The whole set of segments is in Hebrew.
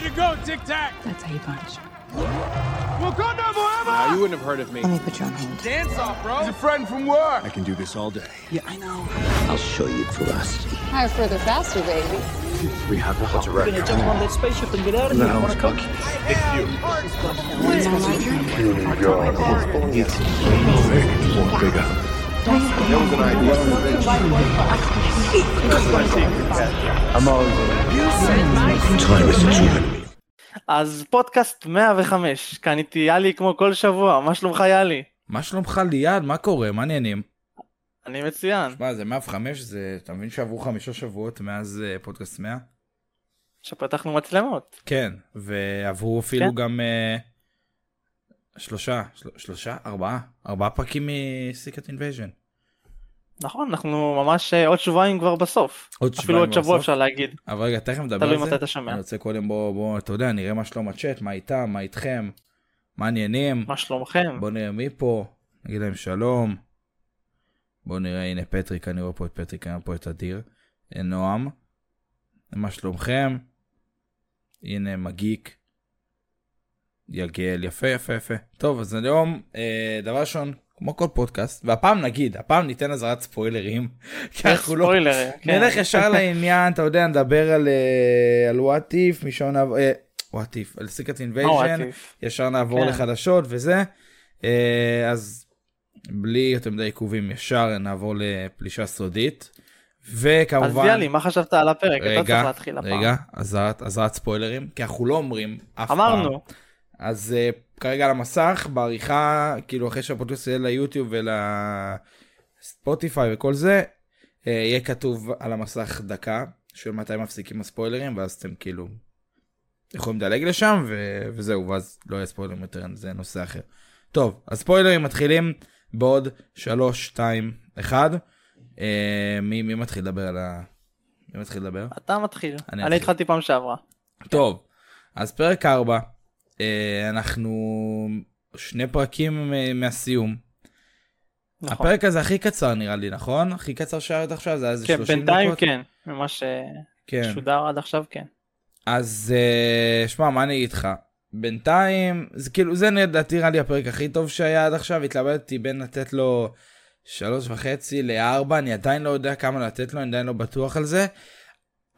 Way to go, Tic Tac! That's how you punch. Wakanda forever! Now, you wouldn't have heard of me. Let me put you on hold. Dance off, bro! He's a friend from work! I can do this all day. Yeah, I know. I'll show you ferocity. Higher, further, faster, baby. We have a What's a record? Gonna jump on that spaceship and get out of here. No, Wanna come? There was an idea. I'm always Time אז פודקאסט 105, כאן איתי יאלי כמו כל שבוע, מה שלומך יאלי? מה שלומך ליעד? מה קורה? מה העניינים? אני מצוין. מה זה 105 זה אתה מבין שעברו חמישה שבועות מאז אה, פודקאסט 100? שפתחנו מצלמות. כן ועברו אפילו כן. גם אה, שלושה של- שלושה ארבעה ארבעה פרקים מ Secret Invasion. נכון, אנחנו ממש אה, עוד שבועיים כבר בסוף. עוד אפילו עוד שבוע בסוף. אפשר להגיד. אבל רגע תכף נדבר על זה. מתי אתה שומע. אני רוצה קודם בוא בוא אתה יודע נראה מה שלום הצ'אט מה איתם מה איתכם מה העניינים מה שלומכם? בוא נראה מי פה נגיד להם שלום. בוא נראה הנה פטריק אני רואה פה את פטריק אני רואה פה את אדיר. אה, נועם. מה שלומכם? הנה מגיק. יגל יפה יפה יפה. טוב אז היום אה, דבר ראשון כמו כל פודקאסט והפעם נגיד הפעם ניתן אזהרת ספוילרים. כי אנחנו לא ספוילר. כן. נלך ישר לעניין אתה יודע נדבר על אה, על What If משעון What If על Secret Invasion. ישר נעבור כן. לחדשות וזה. אה, אז בלי יותר מדי עיכובים ישר נעבור לפלישה סודית. אז וכמובן יאלי, מה חשבת על הפרק? אתה צריך רגע להתחיל הפעם. רגע אזהרת ספוילרים כי אנחנו לא אומרים אף פעם. אמרנו. אז אה, כרגע על המסך בעריכה כאילו אחרי שהפודקאסט יהיה ליוטיוב ולספוטיפיי וכל זה אה, יהיה כתוב על המסך דקה של מתי מפסיקים הספוילרים ואז אתם כאילו יכולים לדלג לשם ו- וזהו ואז לא יהיה ספוילרים יותר זה נושא אחר. טוב הספוילרים מתחילים בעוד 3 2 1 uh, מי מי מתחיל לדבר על ה... מי מתחיל לדבר? אתה מתחיל. אני אני. התחלתי פעם שעברה. טוב, אז פרק 4, אנחנו שני פרקים אה, מהסיום. נכון. הפרק הזה הכי קצר נראה לי, נכון? הכי קצר שהיה עד עכשיו, זה היה איזה כן, 30 בינתיים דקות? כן. ממה כן. ששודר עד עכשיו כן. אז אה, שמע, מה אני אגיד לך? בינתיים, זה כאילו, זה לדעתי נראה לי הפרק הכי טוב שהיה עד עכשיו, התלבטתי בין לתת לו שלוש וחצי לארבע, אני עדיין לא יודע כמה לתת לו, אני עדיין לא בטוח על זה.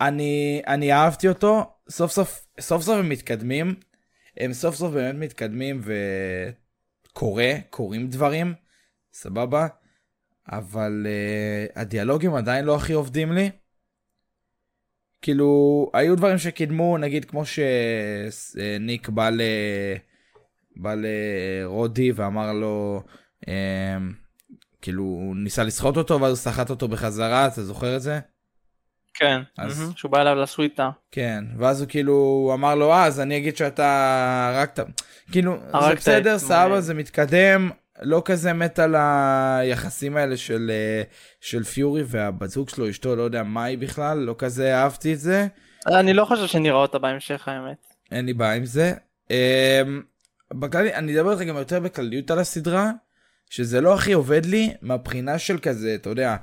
אני, אני אהבתי אותו, סוף סוף, סוף סוף הם מתקדמים, הם סוף סוף באמת מתקדמים וקורה, קורים דברים, סבבה, אבל uh, הדיאלוגים עדיין לא הכי עובדים לי. כאילו היו דברים שקידמו נגיד כמו שניק בא ל... בא לרודי ואמר לו אה, כאילו הוא ניסה לסחוט אותו ואז הוא סחט אותו בחזרה אתה זוכר את זה? כן. אז- מהמם, שהוא בא אליו לסוויטה. כן ואז הוא כאילו אמר לו "אה, אז אני אגיד שאתה הרגת כאילו זה בסדר סבבה מוני." זה מתקדם לא כזה מת על היחסים האלה של אה, של פיורי והבת זוג שלו אשתו לא יודע מה היא בכלל לא כזה אהבתי את זה. אני לא חושב שנראה אותה בהמשך האמת. אין לי בעיה עם זה. אמ, בכללי, אני אדבר איתך גם יותר בכלליות על הסדרה, שזה לא הכי עובד לי מהבחינה של כזה, אתה יודע,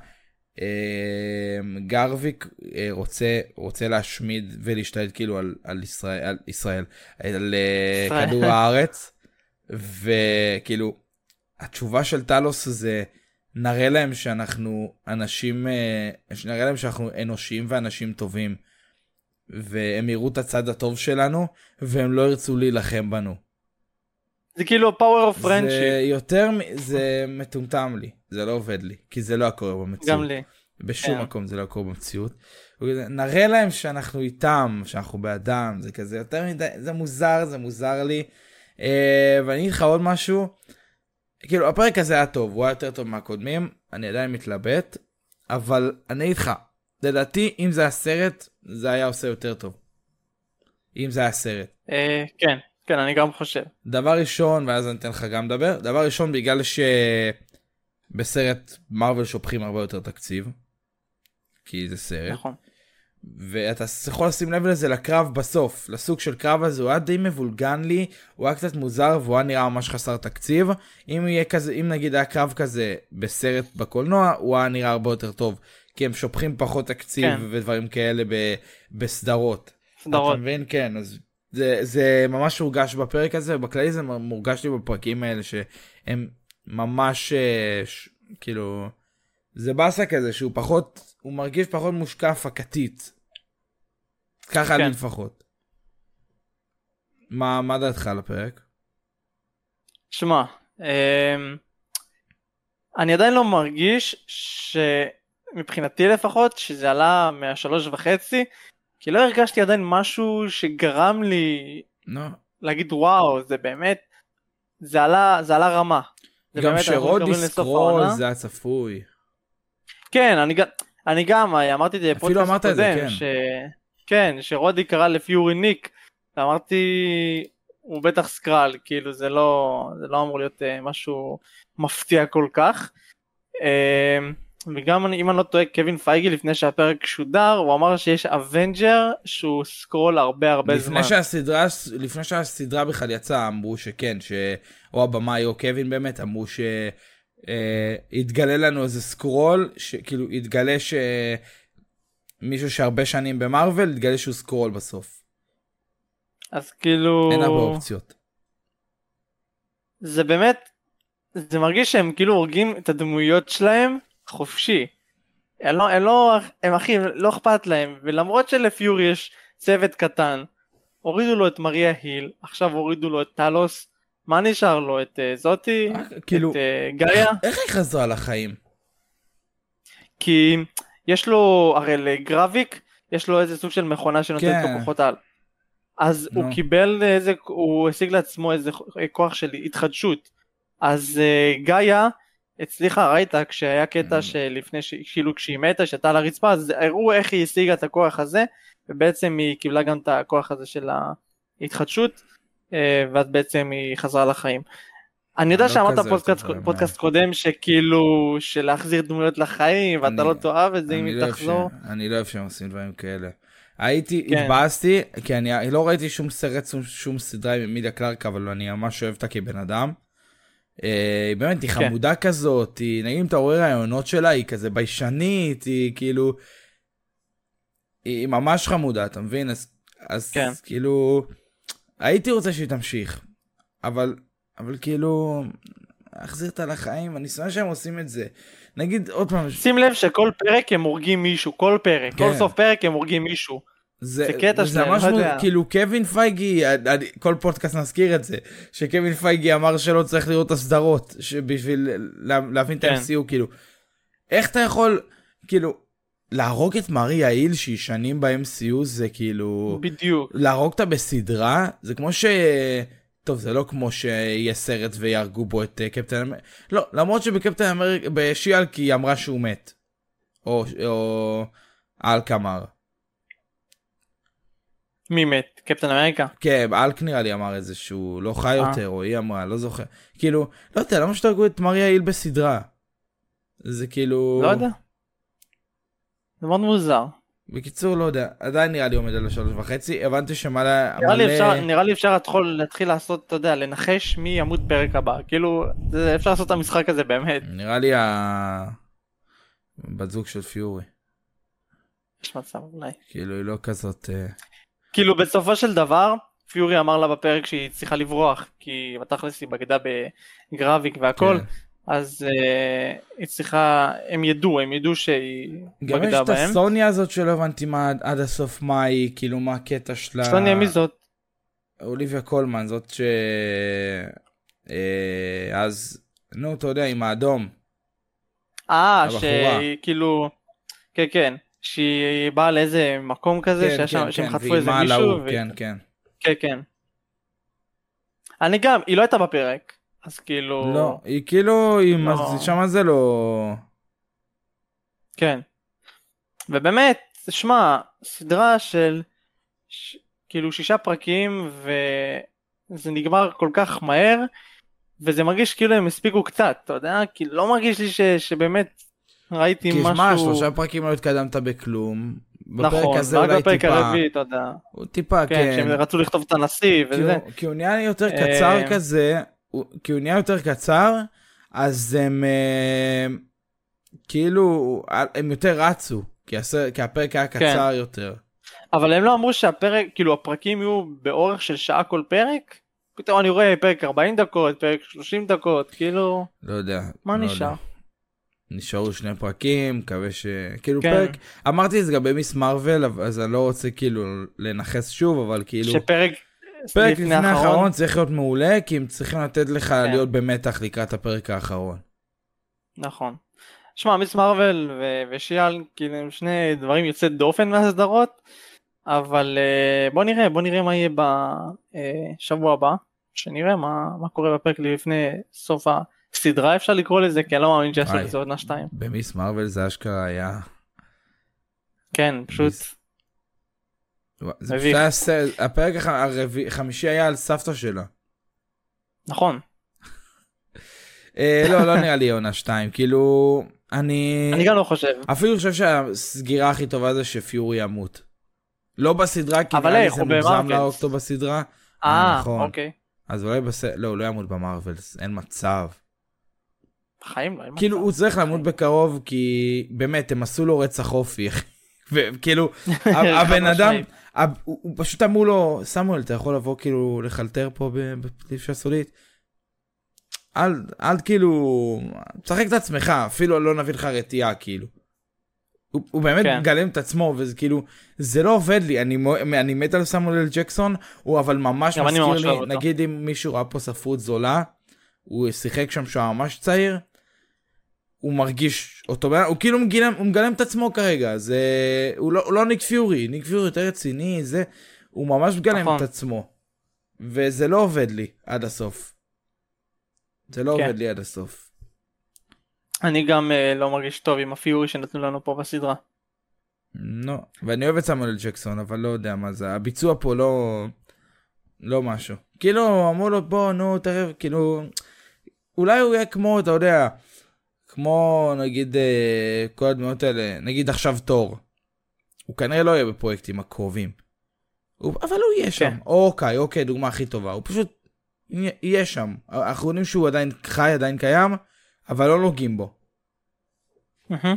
גרוויק אה, רוצה, רוצה להשמיד ולהשתלט כאילו על, על ישראל, על ישראל, על אה, ישראל. כדור הארץ, וכאילו, התשובה של טלוס זה, נראה להם שאנחנו אנשים, אה, נראה להם שאנחנו אנושיים ואנשים טובים. והם יראו את הצד הטוב שלנו והם לא ירצו להילחם בנו. זה כאילו power of זה friendship. יותר מ- זה מטומטם לי זה לא עובד לי כי זה לא היה קורה במציאות. גם לי. בשום כן. מקום זה לא קורה במציאות. נראה להם שאנחנו איתם שאנחנו באדם זה כזה יותר מדי זה מוזר זה מוזר לי. אה, ואני אגיד לך עוד משהו. כאילו הפרק הזה היה טוב הוא היה יותר טוב מהקודמים אני עדיין מתלבט אבל אני אגיד לך לדעתי אם זה היה סרט זה היה עושה יותר טוב. אם זה היה סרט. אה, כן, כן, אני גם חושב. דבר ראשון ואז אני אתן לך גם לדבר דבר ראשון בגלל שבסרט מרוויל שופכים הרבה יותר תקציב. כי זה סרט נכון. ואתה יכול לשים לב לזה לקרב בסוף לסוג של קרב הזה הוא היה די מבולגן לי הוא היה קצת מוזר והוא היה נראה ממש חסר תקציב אם יהיה כזה אם נגיד היה קרב כזה בסרט בקולנוע הוא היה נראה הרבה יותר טוב כי הם שופכים פחות תקציב כן. ודברים כאלה ב, בסדרות. סדרות. אתה מבין כן אז זה, זה ממש הורגש בפרק הזה, ובכללי זה מורגש לי בפרקים האלה שהם ממש, אה, ש, כאילו, זה באסה כזה שהוא פחות, הוא מרגיש פחות מושקע הפקתית. ככה כן. אני לפחות. מה, מה דעתך על הפרק? שמע, אמ, אני עדיין לא מרגיש שמבחינתי לפחות, שזה עלה מהשלוש וחצי, כי לא הרגשתי עדיין משהו שגרם לי לא. להגיד וואו, זה באמת, זה עלה, זה עלה רמה. גם באמת, אנחנו שרודי מתקרבים לסוף סקרול העונה. זה היה צפוי. כן, אני גם, אני גם אמרתי את זה בפודקאסט את זה, קודם, כן. ש... כן, שרודי קרא לפיורי ניק, ואמרתי, הוא בטח סקרל, כאילו זה לא, זה לא אמור להיות אה, משהו מפתיע כל כך. אה, וגם אני- אם אני לא טועה, קווין פייגי לפני שהפרק שודר, הוא אמר שיש Avenger שהוא סקרול הרבה הרבה זמן. לפני שהסדרה, לפני שהסדרה בכלל יצאה, אמרו שכן, שאו הבמאי או קווין באמת, אמרו שיתגלה לנו איזה סקרול, שכאילו יתגלה שמישהו שהרבה שנים במארוול, יתגלה שהוא סקרול בסוף. אז כאילו... אין הרבה אופציות. זה באמת, זה מרגיש שהם כאילו הורגים את הדמויות שלהם חופשי. הם לא, הם לא, הם אחים, לא אכפת להם, ולמרות שלפיורי יש צוות קטן, הורידו לו את מריה היל, עכשיו הורידו לו את טלוס, מה נשאר לו? את uh, זאתי? כאילו, את uh, גאיה? איך היא חזרה לחיים? כי יש לו, הרי לגרביק, יש לו איזה סוג של מכונה שנותנת כן. לו כוחות על. אז נו. הוא קיבל איזה, הוא השיג לעצמו איזה כוח של התחדשות. אז uh, גאיה הצליחה, ראית, כשהיה קטע שלפני, ש... כאילו כשהיא מתה, שהייתה על הרצפה, אז הראו איך היא השיגה את הכוח הזה, ובעצם היא קיבלה גם את הכוח הזה של ההתחדשות, אה, ואז בעצם היא חזרה לחיים. אני יודע לא שאמרת פודקאסט, פודקאסט קודם שכאילו של להחזיר דמויות לחיים ואתה לא תאהב את זה אם אני היא לא תחזור. אני לא אוהב שהם עושים דברים כאלה. הייתי, כן. התבאסתי, כי אני לא ראיתי שום סרט, שום, סדרה עם אמיליה קלארק, אבל אני ממש אוהב אותה כבן אדם. אה, היא באמת, היא כן. חמודה כזאת, היא, נגיד אם אתה רואה רעיונות שלה, היא כזה ביישנית, היא כאילו... היא ממש חמודה, אתה מבין? אז, אז כן. כאילו... הייתי רוצה שהיא תמשיך, אבל, אבל כאילו... להחזיר אותה לחיים, אני שונא שהם עושים את זה. נגיד עוד פעם, שים לב שכל פרק הם הורגים מישהו, כל פרק, כל כן. סוף פרק הם הורגים מישהו. זה, זה קטע שלהם, לא מוז- יודע. כאילו קווין פייגי, אני, כל פודקאסט נזכיר את זה, שקווין פייגי אמר שלא צריך לראות את הסדרות בשביל לה, להבין את כן. ה-MCU, כאילו, איך אתה יכול, כאילו, להרוג את מריה היל שהיא שנים ב-MCU זה כאילו, בדיוק. להרוג אותה בסדרה, זה כמו ש... טוב, זה לא כמו שיהיה סרט ויהרגו בו את אה, קפטן אמריקה, לא, למרות שבקפטן אמריקה, בשיאלק היא אמרה שהוא מת. או, או אלק אמר. מי מת? קפטן אמריקה? כן, אלק נראה לי אמר את זה שהוא לא חי אה. יותר, או היא אמרה, לא זוכר. כאילו, לא יודע, למה שתהרגו את מריה היל בסדרה? זה כאילו... לא יודע. זה מאוד מוזר. בקיצור, לא יודע, עדיין נראה לי עומד על השלוש וחצי, הבנתי שמלא... נראה לי מלא- אפשר, נראה לי אפשר להתחיל, להתחיל לעשות, אתה יודע, לנחש מי ימות פרק הבא. כאילו, זה, אפשר לעשות את המשחק הזה באמת. נראה לי ה... בת זוג של פיורי. יש מצב אולי. כאילו, היא לא כזאת... אה, כאילו בסופו של דבר, פיורי אמר לה בפרק שהיא צריכה לברוח, כי בתכלס היא בגדה בגרביק והכל, כן. אז uh, היא צריכה, הם ידעו, הם ידעו שהיא גם יש בגדה את בהם. הסוניה הזאת שלא הבנתי מה עד- הסוף מה היא, כאילו מה הקטע שלה. סוניה מי זאת? אוליביה קולמן, זאת ש... אה, אז, נו, אתה יודע, עם האדום. אה. שהיא כאילו, כן כן, שהיא באה לאיזה מקום כזה, כן, כן, שהם כן, חטפו והיא איזה מישהו, ו- כן, כן. כן כן. אני גם, היא לא הייתה בפרק, אז כאילו, לא, היא כאילו, היא לא. מז- שמה זה לא... כן. ובאמת, שמע, סדרה של ש... כאילו שישה פרקים וזה נגמר כל כך מהר וזה מרגיש כאילו הם הספיקו קצת, אתה יודע? כאילו לא מרגיש לי ש... שבאמת ראיתי כי משהו... שמע, שלושה פרקים לא התקדמת בכלום. בפרק נכון, הזה רק אולי בפרק טיפה... הרביעי, אתה יודע. הוא טיפה, כן, כן. שהם רצו לכתוב את הנשיא כי וזה. הוא- כי הוא נהיה יותר קצר אה, כזה, הוא- כי הוא נהיה יותר קצר, אז הם אה, כאילו, הם יותר רצו, כי הסר- כי הפרק היה כן. קצר יותר. אבל הם לא אמרו שהפרק, כאילו הפרקים יהיו באורך של שעה כל פרק? פתאום אני רואה פרק 40 דקות, פרק 30 דקות, כאילו, לא יודע. מה לא נשאר? יודע. נשארו שני פרקים, מקווה ש... כאילו כן. פרק, אמרתי את זה לגבי מיס מרוויל, אז אני לא רוצה כאילו לנכס שוב, אבל כאילו, שפרק פרק לפני האחרון צריך להיות מעולה, כי הם צריכים לתת לך כן. להיות במתח לקראת הפרק האחרון. נכון. שמע, מיס מרוויל ו- ושיאל, כאילו הם שני דברים יוצאי דופן מהסדרות, אבל אה, בוא נראה, בוא נראה מה יהיה בשבוע הבא, שנראה מה, מה קורה בפרק לפני סוף הסדרה אפשר לקרוא לזה, כי אני לא מאמין שיעשו וואי. את זה עונה שתיים. במיס מרוויל זה אשכרה היה... כן, פשוט, זה. פשוט היה סרט, הפרק החמישי היה על סבתא שלה. נכון. אה, לא, לא נראה לי עונה 2, כאילו, אני... אני גם לא חושב. אפילו חושב שהסגירה הכי טובה זה שפיורי ימות. לא בסדרה, כי נראה לי זה מוגזם במרווילס. להרוג אותו בסדרה. אה, נכון. אוקיי. אז אולי בסרט, לא, הוא לא ימות במרווילס, אין מצב. בחיים לא, כאילו. הוא צריך למות בקרוב, כי באמת, הם עשו לו רצח אופי. וכאילו, הבן אדם, הוא פשוט אמרו לו, סמואל, אתה יכול לבוא כאילו לחלטר פה בפלישה סודית? אל, אל כאילו, תשחק את עצמך, אפילו לא נביא לך רתיעה, כאילו. הוא, הוא באמת כן. מגלם את עצמו, וזה כאילו, זה לא עובד לי, אני, אני מת על סמואל אל ג'קסון, הוא אבל ממש מזכיר ממש לי, אוהב אותו. נגיד אם מישהו ראה פה ספרות זולה, הוא שיחק שם שהוא ממש צעיר, הוא מרגיש אותו, הוא כאילו מגלם, הוא מגלם את עצמו כרגע, זה, הוא לא, הוא לא ניק פיורי, ניק פיורי יותר רציני, זה, הוא ממש מגלם נכון. את עצמו. וזה לא עובד לי עד הסוף. זה לא כן. עובד לי עד הסוף. אני גם אה, לא מרגיש טוב עם הפיורי שנתנו לנו פה בסדרה. לא, ואני אוהב את סמואל ג'קסון, אבל לא יודע מה זה, הביצוע פה לא, לא משהו. כאילו, אמרו לו, בוא, נו, תראה, כאילו, אולי הוא יהיה כמו, אתה יודע, כמו נגיד אה, כל הדמויות האלה, נגיד עכשיו תור. הוא כנראה לא יהיה בפרויקטים הקרובים. הוא, אבל הוא יהיה שם. כן. אוקיי, אוקיי, דוגמה הכי טובה. הוא פשוט יה- יהיה שם. אנחנו יודעים שהוא עדיין חי, עדיין קיים, אבל לא נוגעים בו.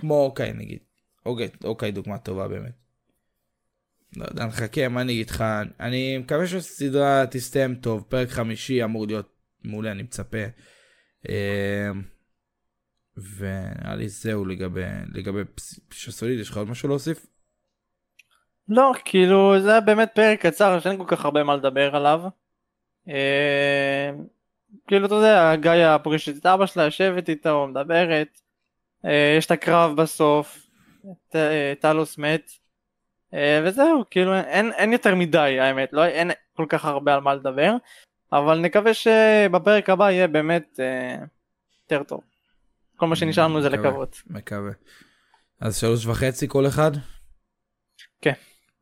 כמו אוקיי נגיד. אוקיי, אוקיי דוגמה טובה באמת. לא יודע, נחכה, מה אני אגיד לך? אני מקווה שהסדרה תסתיים טוב, פרק חמישי אמור להיות מעולה, אני מצפה. אה, ונראה לי זהו לגבי, לגבי פשישה סוליד, יש לך עוד משהו להוסיף? לא, כאילו זה היה באמת פרק קצר שאין כל כך הרבה מה לדבר עליו. אה, כאילו אתה יודע, גאיה פוגשת את אבא שלה, יושבת איתו, מדברת. אה, יש את הקרב בסוף, ט- אה, טלוס מת. אה, וזהו, כאילו אין, אין יותר מדי האמת, לא, אין כל כך הרבה על מה לדבר. אבל נקווה שבפרק הבא יהיה באמת אה, יותר טוב. כל מה שנשאר לנו זה. לקוות. מקווה. אז שלוש וחצי כל אחד? כן.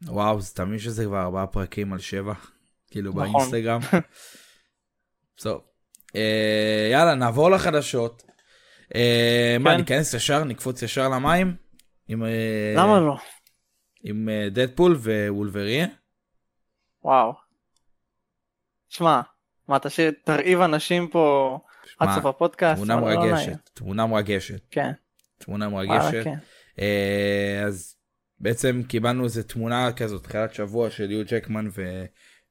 וואו, זה תמיד שזה כבר ארבעה פרקים על שבע, כאילו נכון. באינסטגרם. טוב. אה, יאללה, נעבור לחדשות. מה, כן. ניכנס ישר, נקפוץ ישר למים? עם, אה, למה לא? עם אה, דדפול ווולברין? וואו. שמע, מה ש... תרעיב אנשים פה עד סוף הפודקאסט? תמונה לא. מרגשת, תמונה מרגשת, כן, תמונה מרגשת. כן. אה, אז בעצם קיבלנו איזה תמונה כזאת תחילת שבוע של יו ג'קמן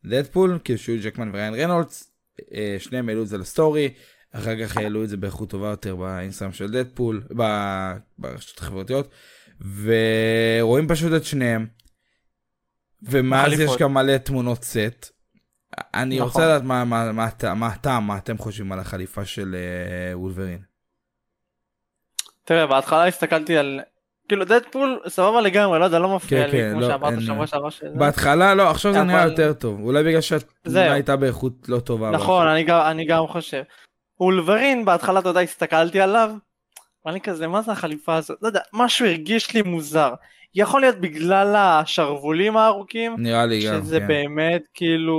ודדפול כאילו שיו ג'קמן וריין רנולדס אה, שניהם העלו את זה לסטורי אחר כך העלו את זה באיכות טובה יותר באינסטגרם של דדפול ב- ברשתות החברתיות ורואים פשוט את שניהם ומאז יש. גם מלא תמונות סט. אני נכון. רוצה לדעת מה, מה, מה, מה הטעם מה אתם חושבים על החליפה של אה, וולברין. תראה, בהתחלה הסתכלתי על... כאילו דדפול סבבה לגמרי, לא יודע, לא מפריע כן, לי, כן, כמו לא, שאמרת שבוע שעבר שזה. בהתחלה לא עכשיו זה נראה יותר טוב אולי בגלל שהתמונה. הייתה באיכות לא טובה. נכון, אני גם- אני גם חושב. וולברין, בהתחלה, אתה יודע, הסתכלתי עליו, ואני כזה, מה זה החליפה הזאת? לא יודע, משהו הרגיש לי מוזר. יכול להיות בגלל השרוולים הארוכים, נראה לי גם, שזה כן. באמת כאילו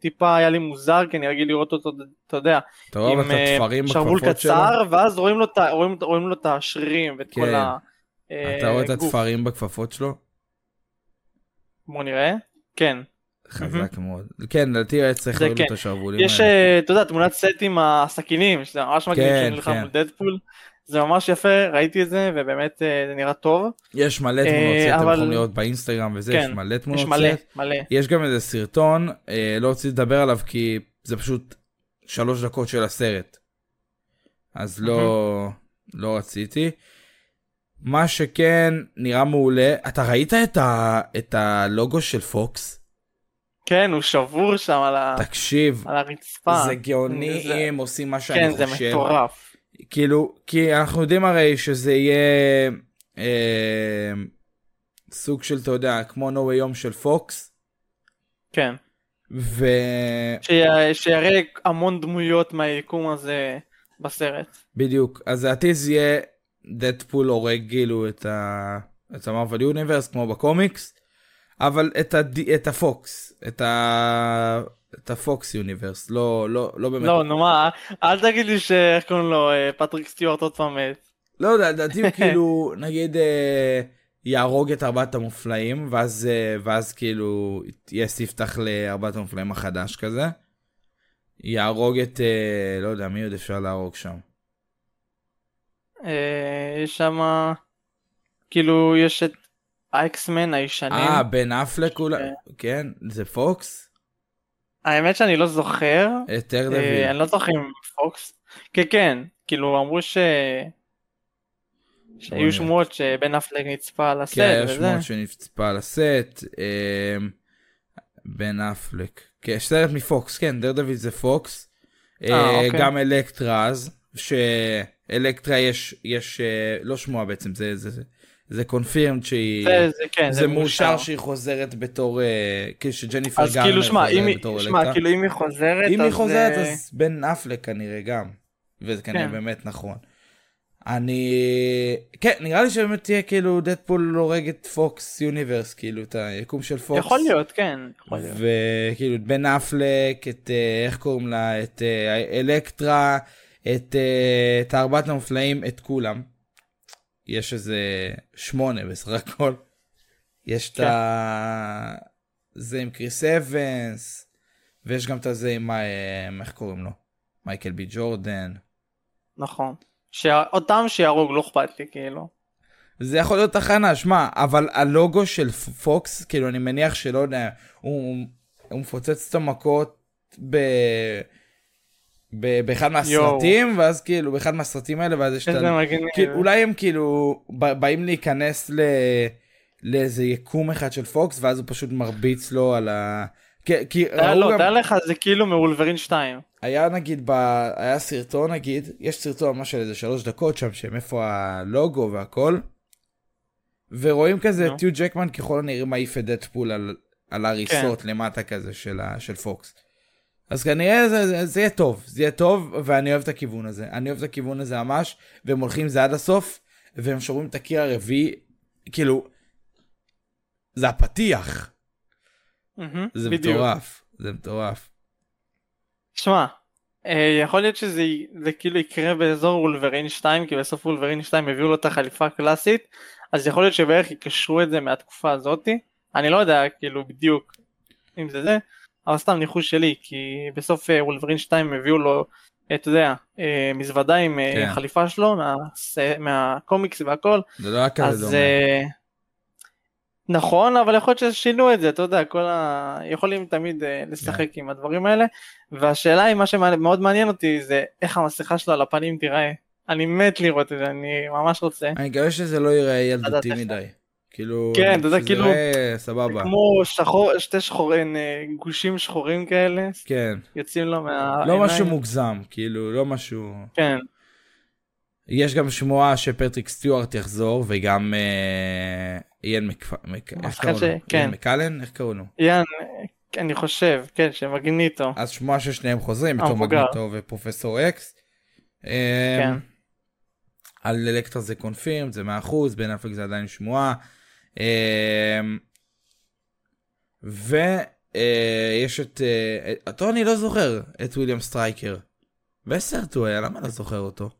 טיפה היה לי מוזר כי אני רגיל לראות אותו אתה יודע רואה עם את אה, שרוול בכפפות שלו? קצר ואז רואים לו רואים- רואים לו את השרירים ואת כל כן. ה... אה, אתה רואה את. התפרים בכפפות שלו? בוא נראה כן חזק מאוד. כן, לדעתי היה צריך להוריד כן. את השרוולים יש האלה. אה, אתה יודע תמונת סט עם הסכינים שזה ממש מגניב כן, שהוא נלחם כן. דדפול זה ממש יפה, ראיתי את זה, ובאמת אה, זה נראה טוב. יש מלא אה, תמונות סט, אתם אבל- יכולים לראות באינסטגרם וזה, יש כן, מלא תמונות יש מלא. מלא. יש גם איזה סרטון, אה, לא רציתי לדבר עליו כי זה פשוט שלוש דקות של הסרט. אז לא, לא רציתי. מה שכן נראה מעולה, אתה ראית את, ה, את הלוגו של פוקס? כן, הוא שבור שם על, ה... תקשיב, על הרצפה. זה גאוני זה- אם עושים מה שאני כן, חושב. זה מטורף. כאילו, כי אנחנו יודעים הרי שזה יהיה אה, סוג של, אתה יודע, כמו Way Home של פוקס, כן. ו... ש- שיראה המון דמויות מהיקום הזה בסרט. בדיוק, אז העתיז יהיה דדפול הורג כאילו את ה... את ה Marvel Universe כמו בקומיקס, אבל את, הד... את הפוקס, את, ה... את ה Fox Universe, לא, לא, לא באמת, לא, נו מה, אל תגיד לי שאיך קוראים לו, אה, פטריק סטיוארט עוד פעם מת. לא יודע, לדעתי הוא כאילו, נגיד, אה, יהרוג את ארבעת המופלאים, ואז, אה, ואז כאילו, יהיה ספתח לארבעת המופלאים החדש כזה. יהרוג את, אה, לא יודע, מי עוד אפשר להרוג שם. אה, יש שם, כאילו, יש את האקסמן הישנים. אה, בן אפלק אולי, כן, זה פוקס? האמת שאני לא זוכר. את טר אה. אני לא זוכר אם פוקס. כן, כן, כאילו אמרו ש... שהיו. שמועות שבן אפלק נצפה על הסט כן, היה וזה. שמועות שנצפה על הסט, אה, בן אפלק. כן, סרט מפוקס, כן, דר דביל זה פוקס. אה, אוקיי. גם אלקטרז, שאלקטרה יש, יש, לא שמועה בעצם, זה, זה, זה קונפירמד שהיא, זה, זה, כן, זה מאושר שהיא חוזרת בתור, אה, כאילו שג'ניפר אז גרנר כאילו, שמע, אם חוזרת היא- בתור שמע, אלקטרה. כאילו אם היא חוזרת, אם היא אז, חוזרת אה, אז בן אפלק כנראה גם, וזה כנראה כן. באמת נכון. אני, כן, נראה לי שבאמת תהיה כאילו דדפול הורג את פוקס יוניברס, כאילו את היקום של פוקס. יכול להיות, כן, יכול להיות. וכאילו את בן אפלק, את אה, איך קוראים לה, את אלקטרה, את, את ארבעת המופלאים, את כולם. יש איזה שמונה בסך הכל. יש את כן. ה... זה עם קריס אבנס, ויש גם את הזה עם, אה, איך קוראים לו? מייקל בי ג'ורדן. נכון. שאותם שיהרוג, לא אכפת לי, כאילו. זה יכול להיות תחנה, שמע, אבל הלוגו של פוקס, כאילו אני מניח שלא יודע, הוא, הוא מפוצץ את המכות ב... באחד מהסרטים, ואז כאילו, באחד מהסרטים האלה, ואז יש את ה... כאילו, אולי הם כאילו באים להיכנס ל... לאיזה יקום אחד של פוקס, ואז הוא פשוט מרביץ לו על ה... כי, כי תאר ראו לו, גם, תאר לך, זה כאילו מאולברין 2. היה נגיד, ב... היה סרטון נגיד, יש סרטון ממש של איזה שלוש דקות שם, שהם איפה הלוגו והכל, ורואים כזה נו. את טיו ג'קמן ככל הנראה מעיף את דדפול על, על ההריסות למטה כזה של, ה... של פוקס. אז כנראה זה, זה, זה יהיה טוב, זה יהיה טוב, ואני אוהב את הכיוון הזה. אני אוהב את הכיוון הזה ממש, והם הולכים עם זה עד הסוף, והם שוברים את הקיר הרביעי, כאילו, זה הפתיח, מהמם, זה בדיוק. מטורף, זה מטורף. שמע, אה, יכול להיות שזה זה כאילו יקרה באזור וולברין 2, כי בסוף וולברין 2 הביאו לו את החליפה הקלאסית, אז יכול להיות שבערך יקשרו את זה מהתקופה הזאתי. אני לא יודע כאילו בדיוק אם זה זה, אבל סתם ניחוש שלי, כי בסוף אה, וולברין 2 הביאו לו, אה, אתה יודע, אה, מזוודה עם כן. החליפה שלו, מהס- מהקומיקס והכל, זה לא היה כזה אז דומה. נכון אבל יכול להיות ששינו את זה אתה יודע כל ה... יכולים תמיד לשחק עם הדברים האלה והשאלה היא מה שמאוד מעניין אותי זה איך המסכה שלו על הפנים תיראה אני מת לראות את זה אני ממש רוצה אני מקווה שזה לא ייראה ילדותי מדי. כאילו, כן, אתה יודע, כאילו- סבבה. כמו שחור שתי שחורים אה, גושים שחורים כאלה כן, יוצאים לו מהעיניים לא משהו מוגזם, כאילו, לא משהו... כן יש גם שמועה שפטריק סטיוארט יחזור, וגם אה, איין מק... מק- איך קראו ש- לו? כן. איין מקלן? איך קראו לו? אה, אני חושב כן שמגניטו אז שמועה ששניהם חוזרים, בתור. מגניטו ופרופסור אקס. אה, כן על אלקטרה זה confirm, זה 100%, בן אפלק זה עדיין שמועה. אה, ויש את, אה, אותו אני לא זוכר, את וויליאם סטרייקר. בסרט הוא היה, למה לא זוכר אותו?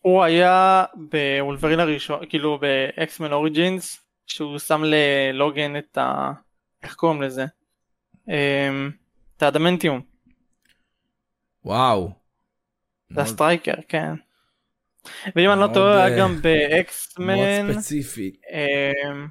הוא היה בוולברין הראשון כאילו ב X-Men Origins שהוא שם ללוגן את ה... איך קוראים לזה? אמ, את האדמנטיום, וואו. זה הסטרייקר כן. ואם אני לא מאוד, טועה, אה, היה גם מאוד באקסמן, ספציפי. אמ,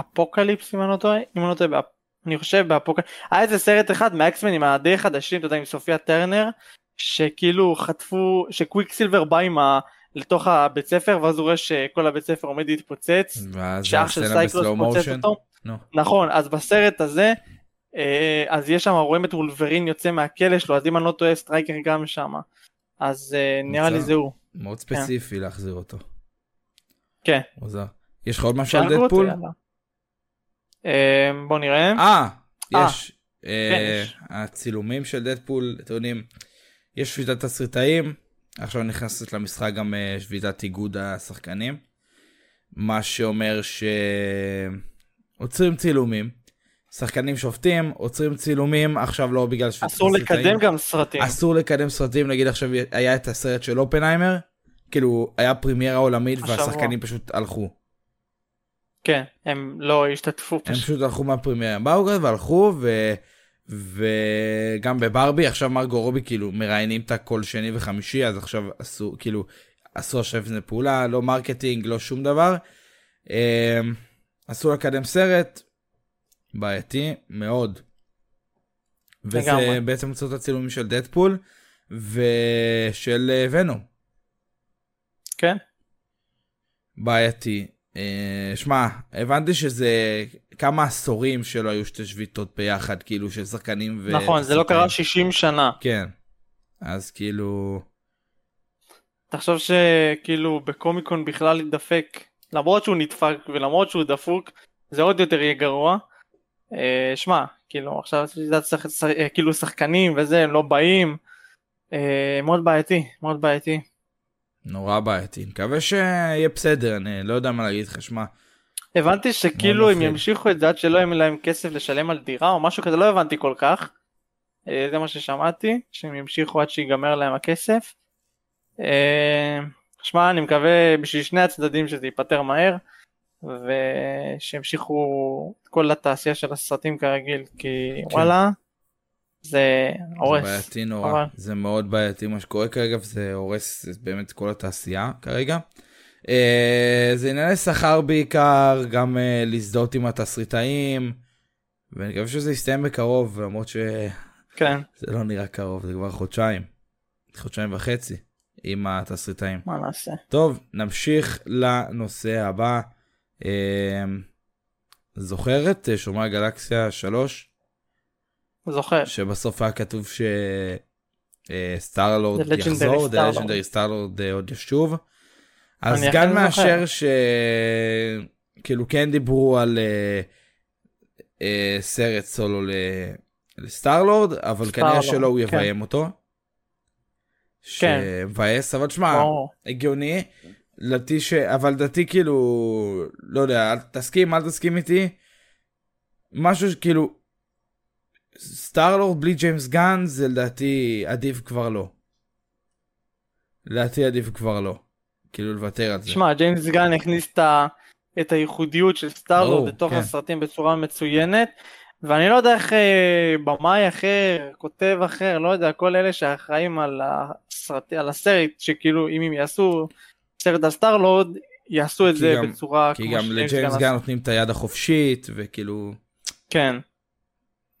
אפוקליפס אם אני לא טועה, אם אני לא טועה, אני חושב באפוקליפס, היה איזה סרט אחד מהאקסמן עם הדי חדשים, אתה יודע, עם סופיה טרנר, שכאילו חטפו, שקוויק סילבר בא עם ה... לתוך הבית ספר ואז הוא רואה שכל הבית ספר עומד להתפוצץ, שאח של סייקלוס פוצץ. אותו. נו. נכון, אז בסרט הזה, אה, אז יש שם, רואים את וולברין יוצא מהכלא שלו, אז אם אני לא טועה, סטרייקר גם שם. אז אה, נראה לי. זה הוא. מאוד ספציפי להחזיר אותו. כן. מוזר. יש לך עוד משהו על דדפול? אה, בוא נראה. אה, אה, יש. אה, יש. הצילומים של דדפול, אתם יודעים, יש שביתת תסריטאים, עכשיו נכנסת למשחק גם אה, שביתת איגוד השחקנים, מה שאומר שעוצרים צילומים, שחקנים שופטים, עוצרים צילומים, עכשיו לא בגלל שביתת אסור. לקדם גם סרטים. אסור לקדם סרטים, נגיד עכשיו היה את הסרט של אופנהיימר, כאילו היה פרימיירה עולמית. והשחקנים פשוט הלכו. כן, הם לא השתתפו הם פשוט. הלכו מהפרימיירה, באו כזה והלכו ו... וגם בברבי עכשיו מרגו רובי כאילו מראיינים את הכל שני וחמישי אז עכשיו עשו כאילו עשו עכשיו איזה פעולה לא marketing לא שום דבר. אמ, אסור לקדם סרט בעייתי מאוד. וזה לגמרי. בעצם הוצאות הצילומים של דדפול ושל אה, ונום. כן, בעייתי. אה, שמע, הבנתי שזה כמה עשורים שלא היו שתי שביתות ביחד, כאילו של שחקנים ו... נכון, זה לא. קרה 60 שנה. כן. אז כאילו... תחשוב שכאילו בקומיקון בכלל ידפק, למרות שהוא נדפק ולמרות שהוא דפוק, זה עוד יותר יהיה גרוע. אה, שמע, כאילו עכשיו אה, כאילו שחקנים וזה, הם לא באים. אה, מאוד בעייתי, מאוד בעייתי. נורא בעייתי. מקווה שיהיה בסדר, אני לא יודע מה להגיד לך, שמע. הבנתי שכאילו הם. ימשיכו את זה עד שלא יהיה להם כסף לשלם על דירה או משהו כזה, לא הבנתי כל כך. זה מה ששמעתי, שהם ימשיכו עד שיגמר להם הכסף. שמע, אני מקווה בשביל שני הצדדים שזה ייפתר מהר, ושימשיכו את כל התעשייה של הסרטים כרגיל, כי כן. וואלה, זה זה הורס. בעייתי נורא. חבל. זה מאוד בעייתי מה שקורה כרגע, וזה הורס באמת כל התעשייה כרגע. אה, זה ענייני שכר בעיקר, גם אה, להזדהות עם התסריטאים, ואני מקווה שזה יסתיים בקרוב, למרות שזה כן, לא נראה קרוב, זה כבר חודשיים. חודשיים וחצי עם התסריטאים. מה נעשה? טוב, נמשיך לנושא הבא. אה, זוכר את אה, שומרי הגלקסיה 3? זוכר. שבסוף היה כתוב ש... סטארלורד The Legendary יחזור, Star-Lord. The Legendary סטארלורד עוד ישוב. אז אכן מאשר. ש... כאילו כן דיברו על אה, אה, סרט סולו. לסטארלורד, אבל כנראה שלא הוא כן. יביים אותו. כן. שמבאס, אבל שמע. הגיוני. לדעתי ש... אבל לדעתי כאילו, לא יודע, אל תסכים, אל תסכים איתי. משהו שכאילו, סטארלורד בלי ג'יימס גן זה לדעתי עדיף כבר לא. לדעתי עדיף כבר לא. כאילו לוותר על זה. שמע, ג'יימס גן הכניס את, ה... את הייחודיות של סטארלורד לתוך כן. הסרטים בצורה מצוינת, ואני לא יודע איך אה, במאי אחר, כותב אחר, לא יודע, כל אלה שאחראים על, הסרט... על הסרט, שכאילו אם הם יעשו סרט על סטארלורד, יעשו את זה גם- בצורה כי כמו גם לג'יימס. גן נותנים את היד החופשית וכאילו כן,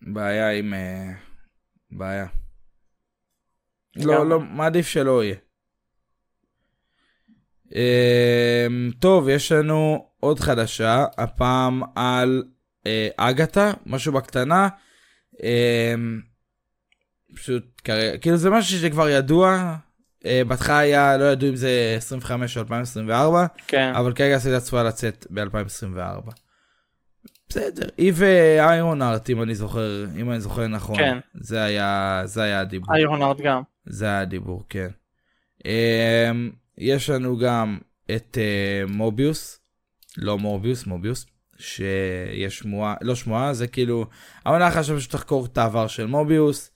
בעיה עם אה, בעיה. לא, לא, מעדיף שלא יהיה. אמ, טוב, יש לנו עוד חדשה, הפעם על אה, אגתה, משהו בקטנה. אמ, פשוט כאילו זה משהו שכבר ידוע, בהתחלה היה, לא ידעו אם זה 25 או 2024, כן, אבל כרגע הסרט צפויה לצאת ב-2024. בסדר, היא ואיירון ארט, אם אני זוכר, אם אני זוכר נכון, כן. זה היה, זה היה הדיבור. איירון ארט גם. זה היה הדיבור, כן. Um, יש לנו גם את uh, מוביוס, לא מורביוס, מוביוס, שיש שמועה, לא שמועה, זה כאילו, העונה שם שתחקור את העבר של מוביוס,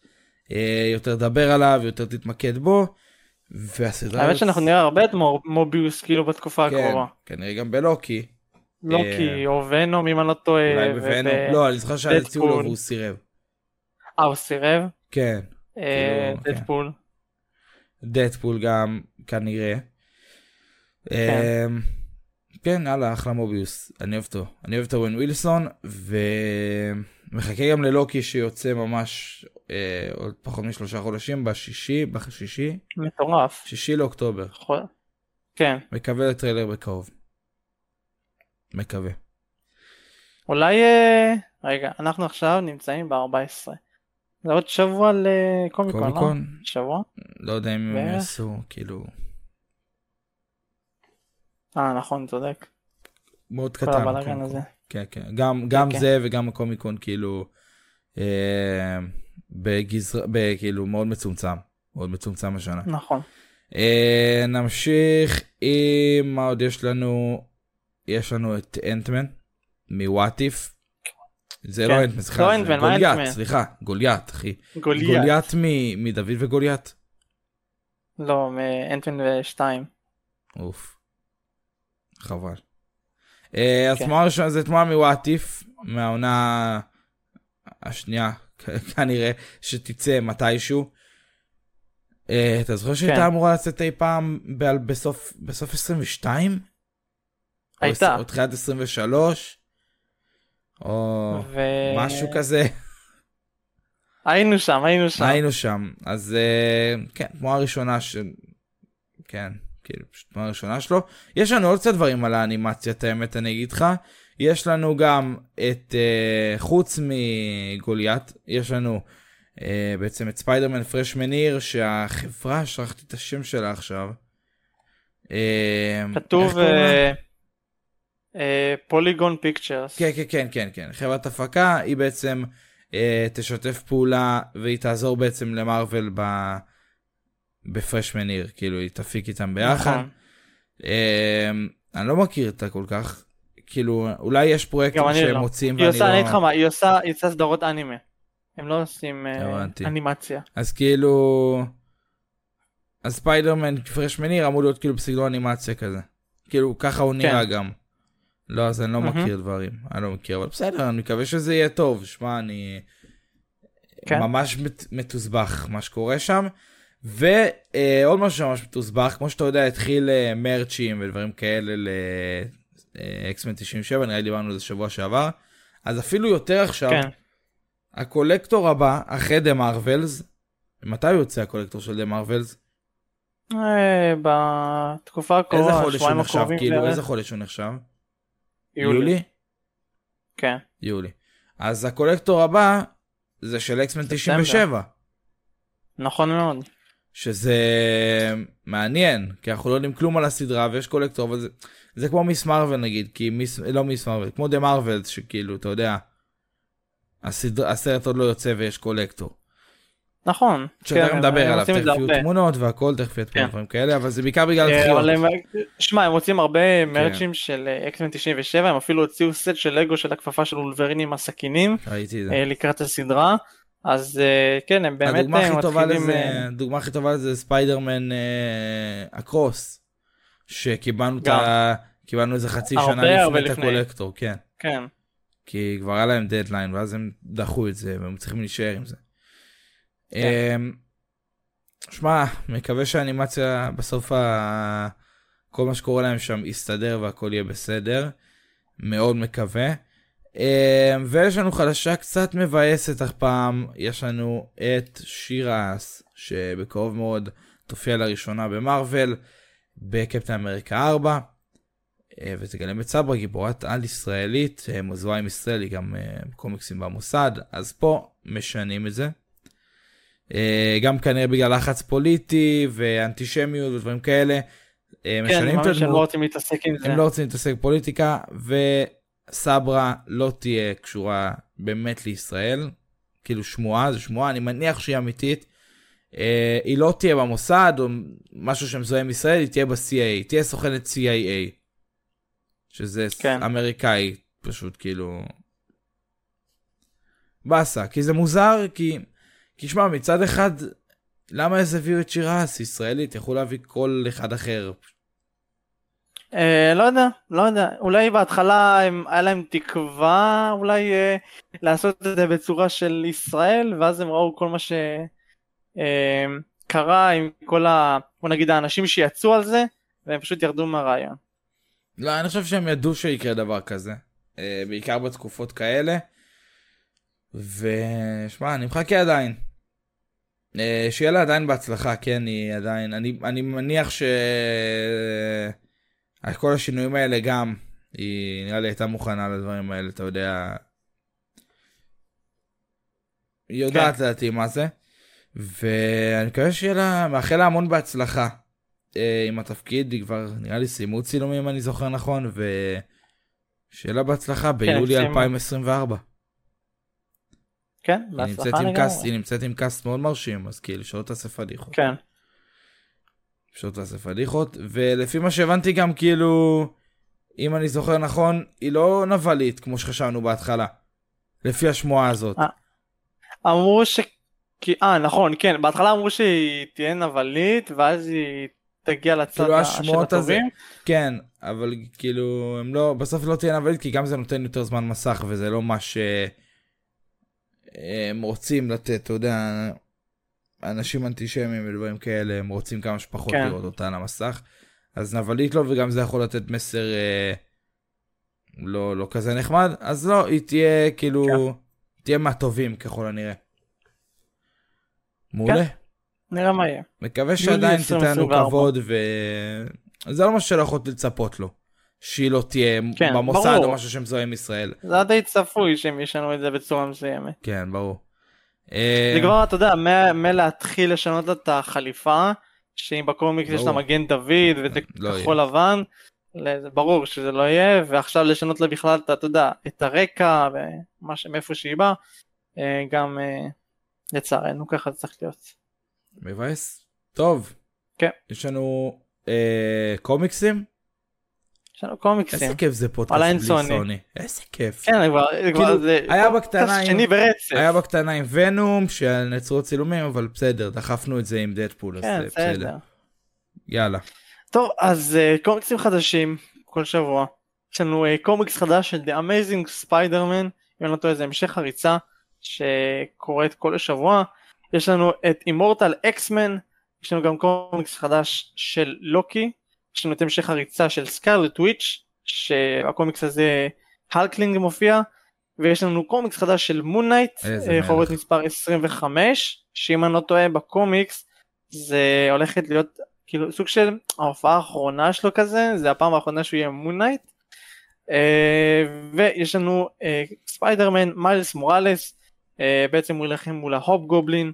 uh, יותר תדבר עליו, יותר תתמקד בו, והסדרה... האמת שאנחנו נראה הרבה את מוביוס כאילו בתקופה כן, הקרובה. כנראה גם בלוקי, לוקי או ונום אם אני לא טועה. אולי בבנו, לא, אני זוכר שהציעו לו. והוא סירב. אה, הוא סירב? כן, אה, כאילו, כן. דדפול. דדפול גם, כנראה. כן, יאללה, אחלה מוביוס, אני אוהב אותו. אני אוהב את אורן ווילסון, ומחכה גם ללוקי שיוצא ממש אה, עוד פחות משלושה חודשים, בשישי, בשישי, מטורף. שישי לאוקטובר. יכול- כן. מקווה לטריילר בקרוב. מקווה. אולי... אה, רגע, אנחנו עכשיו נמצאים ב-14. זה עוד שבוע לקומיקון, לא? קומיקון, שבוע? לא יודע אם הם. יעשו, כאילו, אה, נכון, צודק. מאוד כל קטן. הבלאגן הקומיקון. הזה. כן, כן. גם, גם כן. זה וגם הקומיקון, כאילו, אה, בגזרה, ב- כאילו, מאוד מצומצם. מאוד מצומצם השנה. נכון. אה, נמשיך עם מה עוד יש לנו? יש לנו את אנטמן מוואטיף. זה כן. לא אנטמן, סליחה, לא זה אנטמן, גוליית, אנטמן? סליחה, גוליית, אחי. גוליית. גוליית מ- מדוד וגוליית? לא, מאנטמן ושתיים. אוף. חבל. אה, אז כן. תמונה ראשונה זה תמונה מוואטיף, מהעונה השנייה, כנראה, שתצא מתישהו. אה, אתה זוכר שהייתה כן. אמורה לצאת אי פעם ב- בסוף בסוף 22? הייתה. או תחילת 23? או ו... משהו כזה. היינו שם, היינו שם. היינו שם אז אה, כן תמונה ראשונה ש... כן כאילו פשוט תמונה ראשונה שלו יש לנו עוד קצת דברים על האנימציה את האמת אני אגיד לך יש לנו גם את אה, חוץ מגוליית יש לנו אה, בעצם את ספיידרמן Freshman Year שהחברה שכחתי את השם שלה עכשיו. איך כתוב? Polygon Pictures. כן, כן, כן, כן, כן. חברת הפקה, היא בעצם אה, תשתף פעולה והיא תעזור בעצם למארוול ב... בפרשמן עיר, כאילו היא תפיק איתם ביחד. נכון. אה, אני לא מכיר אותה כל כך, כאילו אולי יש פרויקטים אני שהם לא. מוצאים ואני עושה, אני לא... אגיד לך מה, היא עושה היא עושה סדרות אנימה. הם לא עושים אה, הבנתי. אנימציה. אז כאילו... אז ספיידרמן פרשמן עיר אמור להיות כאילו בסגנון אנימציה כזה. כאילו ככה הוא נראה גם. לא אז אני לא מהמם. מכיר דברים אני לא מכיר אבל בסדר אני מקווה שזה יהיה טוב שמע אני כן. ממש מת- מתוסבך מה שקורה שם. ועוד משהו שממש מתוסבך כמו שאתה יודע התחיל אה, מרצ'ים ודברים כאלה לאקסמן 97 נראה לי דיברנו על זה שבוע שעבר אז אפילו יותר עכשיו כן. הקולקטור הבא אחרי דה מרווילס מתי יוצא הקולקטור של דה מרווילס? אה, בתקופה איזה הקרובה, חודש הוא נחשב הקרובים כאילו. איזה חודש הוא נחשב? יולי. כן. יולי. אז ה collector הבא זה של X-Men ספטמבר. 97 נכון מאוד. שזה מעניין כי אנחנו לא יודעים כלום על הסדרה ויש collector אבל זה, זה כמו Ms. Marvel נגיד כי Ms. לא Ms. Marvel כמו The Marvels שכאילו אתה יודע. הסדר, הסרט עוד לא יוצא ויש collector. נכון. שאתה כן, מדבר עליו תכף יהיו. תמונות והכל תכף יהיה כן. דברים כאלה אבל זה בעיקר בגלל אה, דחיות. אבל הם, שמע הם מוצאים הרבה כן. מרצ'ים של X-Men 97 הם אפילו הוציאו סט של לגו של הכפפה של וולברין עם הסכינים ראיתי זה. אה, לקראת הסדרה אז אה, כן הם באמת הדוגמה אה, מתחילים לזה, אה, הדוגמה הכי טובה לזה ספיידרמן Across. שקיבלנו את גם. ה... קיבלנו איזה חצי הרבה שנה הרבה לפני את. ה collector, כן. כן כי כבר היה להם דדליין ואז הם דחו את זה והם צריכים להישאר עם זה. כן. אמ, שמע, מקווה שהאנימציה בסוף ה... כל מה שקורה להם שם יסתדר והכל יהיה בסדר. מאוד מקווה. אמ, ויש לנו חדשה קצת מבאסת הפעם, יש לנו את שיר האס, שבקרוב מאוד תופיע לראשונה במרוויל, בקפטן אמריקה 4. אה, ותגלם את סברה גיבורת על ישראלית אה, מזוהה עם ישראל היא גם אה, קומיקסים במוסד אז פה משנים את זה. אה, גם כנראה בגלל לחץ פוליטי ואנטישמיות ודברים כאלה. כן משנים את ממש הם לא הדמות, רוצים להתעסק עם זה הם לא רוצים להתעסק בפוליטיקה וסברה לא תהיה קשורה באמת לישראל. כאילו שמועה זה שמועה אני מניח שהיא אמיתית. אה, היא לא תהיה במוסד או משהו שמזוהה עם ישראל היא תהיה ב-CIA היא תהיה סוכנת CIA. שזה כן. אמריקאי פשוט כאילו באסה כי זה מוזר כי כי שמע מצד אחד למה אז הביאו את שירס ישראלית יכלו להביא כל אחד אחר אה, לא יודע לא יודע אולי בהתחלה הם, היה להם תקווה אולי אה, לעשות את זה בצורה של ישראל ואז הם ראו כל מה שקרה עם כל ה... בוא נגיד האנשים שיצאו על זה והם פשוט ירדו מהרעיון. לא, אני חושב שהם ידעו שיקרה דבר כזה. אה, בעיקר בתקופות כאלה. ושמע, אני מחכה עדיין. אה, שיהיה לה עדיין בהצלחה, כן, היא עדיין, אני, אני מניח ש... על כל השינויים האלה גם, היא נראה לי הייתה מוכנה לדברים האלה, אתה יודע. היא יודעת כן. לדעתי מה זה. ואני מקווה שיהיה לה, מאחל לה המון בהצלחה אה, עם התפקיד, היא כבר נראה לי סיימו צילומים אם אני זוכר נכון, ושיהיה לה בהצלחה ביולי סיימו. 2024. כן, בהצלחה לגמרי. היא נמצאת עם קאסט מאוד מרשים, אז כאילו שלא תעשה פדיחות. כן, שלא תעשה פדיחות, ולפי מה שהבנתי גם כאילו, אם אני זוכר נכון, היא לא נבלית כמו שחשבנו בהתחלה. לפי השמועה הזאת. אה, אמרו ש... כי- אה, נכון, כן, בהתחלה אמרו שהיא תהיה נבלית, ואז היא תגיע לצד כאילו של השמועות הזה. הטובים. כן, אבל כאילו, הם לא, בסוף לא תהיה נבלית, כי גם זה נותן יותר זמן מסך, וזה לא מה שהם רוצים לתת, אתה יודע, אנשים אנטישמיים ודברים כאלה, הם רוצים כמה שפחות כן. לראות אותה על המסך. אז נבלית לא, וגם זה יכול לתת מסר אה, לא, לא כזה נחמד, אז לא, היא תהיה כאילו, כן. תהיה מהטובים ככל הנראה. מעולה. נראה מה יהיה. מקווה שעדיין תיתן לנו 2024. כבוד וזה לא משהו שלא יכולת לצפות לו. שהיא לא תהיה כן, במוסד ברור. או משהו שמזוהה עם ישראל. זה היה די צפוי שהם ישנו את זה בצורה מסוימת. כן ברור. אה, זה כבר, אתה יודע, מלהתחיל לשנות לה את החליפה, שאם בקומיקס יש לה. מגן דוד וזה לא. כחול לבן, ברור שזה לא יהיה, ועכשיו לשנות לה בכלל, את- אתה יודע, את הרקע ומה ש- מאיפה שהיא באה, אה, גם אה, לצערנו ככה זה צריך להיות. מבאס. טוב. כן. יש לנו אה, קומיקסים? יש לנו קומיקסים. איזה כיף זה פודקאסט בלי סוני. סוני. איזה כיף. כן, כבר, זה כבר, כאילו, זה היה בקטנה עם- ברצף. היה בקטנה עם ונום שנעצרו צילומים אבל בסדר דחפנו את זה עם דדפול אז כן, אה, בסדר. בסדר. יאללה. טוב, אז uh, קומיקסים חדשים כל שבוע. יש לנו uh, קומיקס חדש של The Amazing Spider-Man, אם אני לא טועה זה המשך הריצה שקורית כל שבוע. יש לנו את Immortal X-Men, יש לנו גם קומיקס חדש של לוקי, יש לנו את המשך הריצה של סקארלט וויץ', שהקומיקס הזה הלקלינג מופיע, ויש לנו קומיקס חדש של מון נייט. חוברת מספר 25, שאם אני לא טועה בקומיקס זה הולכת להיות כאילו סוג של ההופעה האחרונה שלו כזה זה הפעם האחרונה שהוא יהיה מון נייט ויש לנו אה, ספיידרמן מיילס מוראלס אה, בעצם הוא ילחם מול ההופ גובלין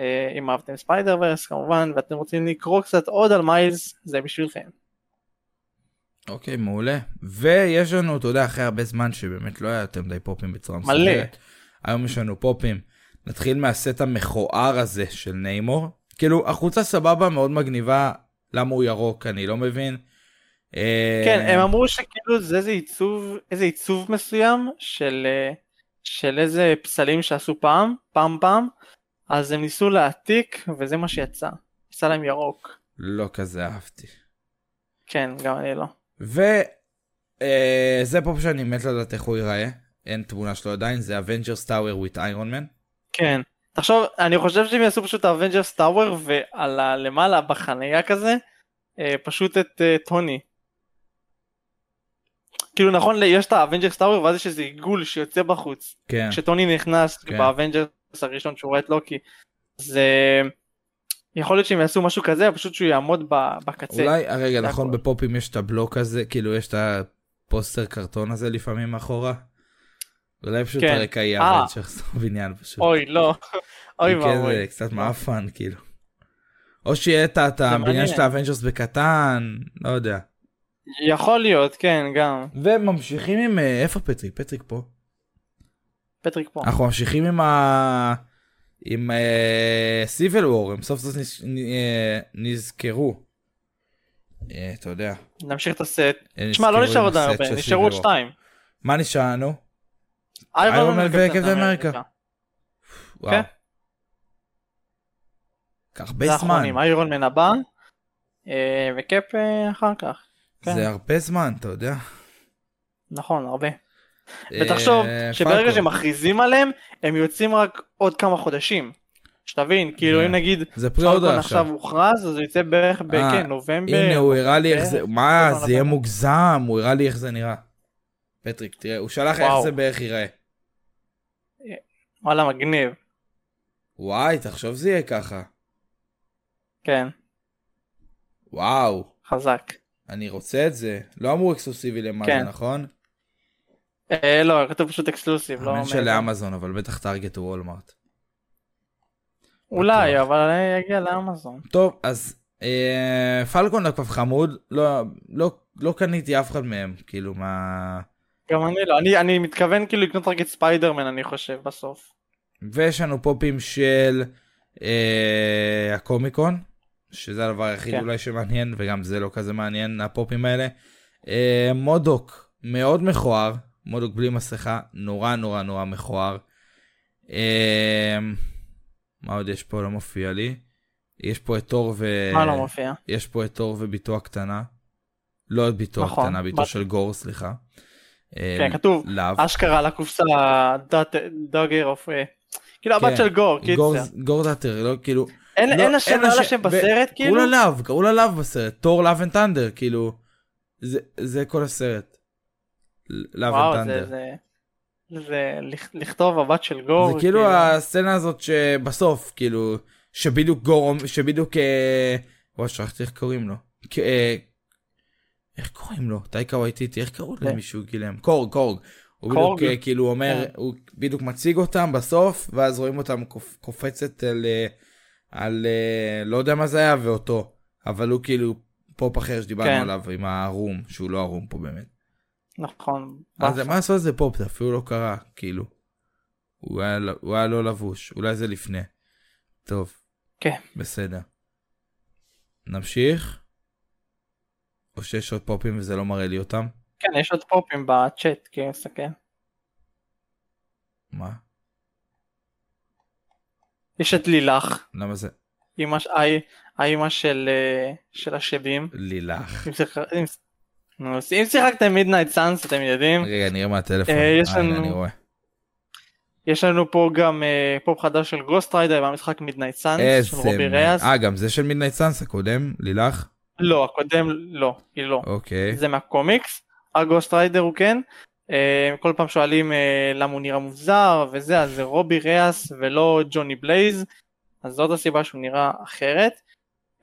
אה, אם אהבתם Spider-Verse כמובן ואתם רוצים לקרוא קצת עוד על מיילס זה בשבילכם. אוקיי מעולה ויש לנו אתה יודע אחרי הרבה זמן שבאמת לא היה יותר מדי פופים בצורה. מסודרת. היום יש לנו פופים. נתחיל מהסט המכוער הזה של ניימור. כאילו החולצה סבבה מאוד מגניבה למה הוא ירוק אני לא מבין. אה, כן הם אמרו שכאילו זה איזה עיצוב איזה עיצוב מסוים של אה, של איזה פסלים שעשו פעם פעם פעם אז הם ניסו להעתיק וזה מה שיצא. יצא להם ירוק. לא כזה אהבתי. כן גם אני לא. וזה פופ שאני מת לדעת איך הוא ייראה. אין תמונה שלו עדיין זה Avengers Tower with איירון מן. כן. תחשוב אני חושב שהם יעשו פשוט Avengers Tower ועל הלמעלה בחניה כזה אה, פשוט את אה, טוני. כאילו נכון יש את ה Avengers Tower ואז יש איזה עיגול שיוצא בחוץ. כן. כשטוני נכנס כן. באבנג'רס הראשון שהוא רואה את לוקי. זה יכול להיות שהם יעשו משהו כזה פשוט שהוא יעמוד בקצה. אולי הרגע זה נכון הכל. בפופים יש את הבלוק הזה כאילו יש את הפוסטר קרטון הזה לפעמים מאחורה. אולי פשוט כן. הרקע יהיה אה. אבנג'רס בניין פשוט. אוי לא. אוי כן, ואבוי. זה קצת מעפן כאילו. או שיהיה את- הבניין. של האבנג'רס בקטן לא יודע. יכול להיות כן גם. וממשיכים עם אה, איפה פטריק פטריק פה. פטריק פה. אנחנו ממשיכים עם ה... עם Civil War הם סוף סוף נז- אה, נזכרו. אה, אתה יודע. נמשיך את הסט. תשמע לא נשאר עוד הרבה נשארו עוד. שתיים. מה נשאר לנו? איירון מן וקפטן אמריקה. וואו. כן. כך הרבה זמן. איירון מן הבא. וקאפ אה, אחר כך. כן. זה הרבה זמן אתה יודע. נכון הרבה. ותחשוב אה, שברגע פלקון. שמכריזים עליהם הם יוצאים רק עוד כמה חודשים. שתבין, כאילו זה- אם נגיד זה פרי-אורדר פלקון עכשיו. עכשיו הוכרז, אז הוא יצא בערך אה, בכן, נובמבר. הנה הוא הראה לי איך זה, בערך. מה לא, זה יהיה לא. מוגזם, הוא הראה לי איך זה נראה. פטריק תראה, הוא שלח איך. זה בערך ייראה. וואלה מגניב, וואי תחשוב זה יהיה ככה. כן, וואו. חזק. אני רוצה את זה. לא אמרו אקסקלוסיבי למה זה כן. נכון? אה, לא, כתוב פשוט exclusive, לא... מעבר. שלאמזון אבל בטח טארגט או וולמארט. אולי, בטוח. אבל יגיע לאמזון. טוב אז אה, פלקון דווקא חמוד לא לא לא קניתי אף אחד מהם כאילו מה גם אני לא, אני, אני מתכוון כאילו לקנות רק את ספיידרמן אני חושב בסוף. ויש לנו פופים של אה, הקומיקון שזה הדבר היחיד כן. אולי שמעניין וגם זה לא כזה מעניין הפופים האלה. אה, מודוק מאוד מכוער מודוק בלי מסכה נורא נורא נורא מכוער. אה, מה עוד יש פה לא מופיע לי. יש פה את תור ו... מה לא מופיע? יש פה את תור וביתו הקטנה. לא את ביתו נכון, הקטנה, ביתו בת- של גור, סליחה. כן, כתוב, Love. אשכרה על הקופסה daughter of... כאילו כן, הבת של גור, גור- קיצר. גור daughter, לא כאילו... אין לא, אין לה שם אין לא לה ש- שם ו- בסרט כאילו? קראו לה Love, קראו לה Love בסרט. Thor Love and Thunder, כאילו... זה- זה כל הסרט. Love and זה... Thunder. זה- זה לכ- לכתוב הבת של גור. זה כאילו הסצנה הזאת שבסוף, כאילו, שבדיוק גור, שבדיוק... אה, וואי, שכחתי איך קוראים לו. כ- אה, איך קוראים לו? טייקה וייטיטי, איך קראו. למישהו גילם? קורג, קורג. הוא קורג. בדיוק אה, כאילו אומר, כן. הוא בדיוק מציג אותם בסוף, ואז רואים אותם קופ- קופצת על, אה, על אה, לא יודע מה זה היה, ואותו. אבל הוא כאילו פופ אחר שדיברנו כן. עליו עם הערום, שהוא לא ערום פה באמת. נכון. אז מה לעשות זה פופ, זה אפילו לא קרה, כאילו. הוא היה, הוא היה לא לבוש, אולי זה לפני. טוב. כן. בסדר. נמשיך? או שיש עוד פופים וזה לא מראה לי אותם? כן, יש עוד פופים בצ'אט, אני מסתכל. מה? יש את לילך, למה זה? אמא ש- האי- האמא של אה, של השבים. לילך. אם שיחק- אם- אם שיחקתם מידנייט סאנס אתם יודעים. רגע, נראה מהטלפון. אה, יש הנה, לנו- אני רואה. יש לנו פה גם אה, פופ חדש של גוסט ריידר והמשחק מידנייט סאנס של איזה... רובי רייס. אה, גם זה של מידנייט סאנס הקודם? לילך? לא, הקודם לא, היא לא. אוקיי. זה מהקומיקס. הגוסט ריידר הוא כן. אה, כל פעם שואלים אה, למה הוא נראה מוזר וזה, אז זה רובי רייס ולא ג'וני בלייז. אז זאת הסיבה שהוא נראה אחרת.